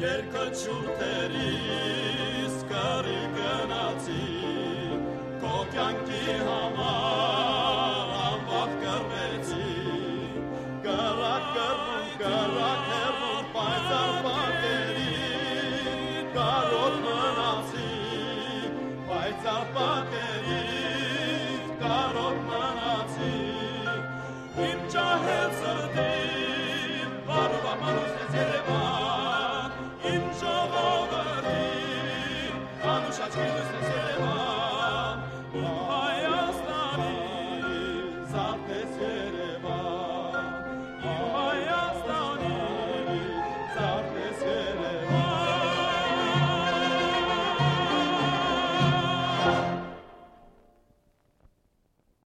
երկը չուրթերիս կարի գնացի, կո կյանքի համար ամբավ կրվեցի, կարակ կրվում, կարակ հեռվում պայծար պատերի, կարոտ մնացի, պայծար պատերի, կարոտ մնացի, իմ ճահել սրդի,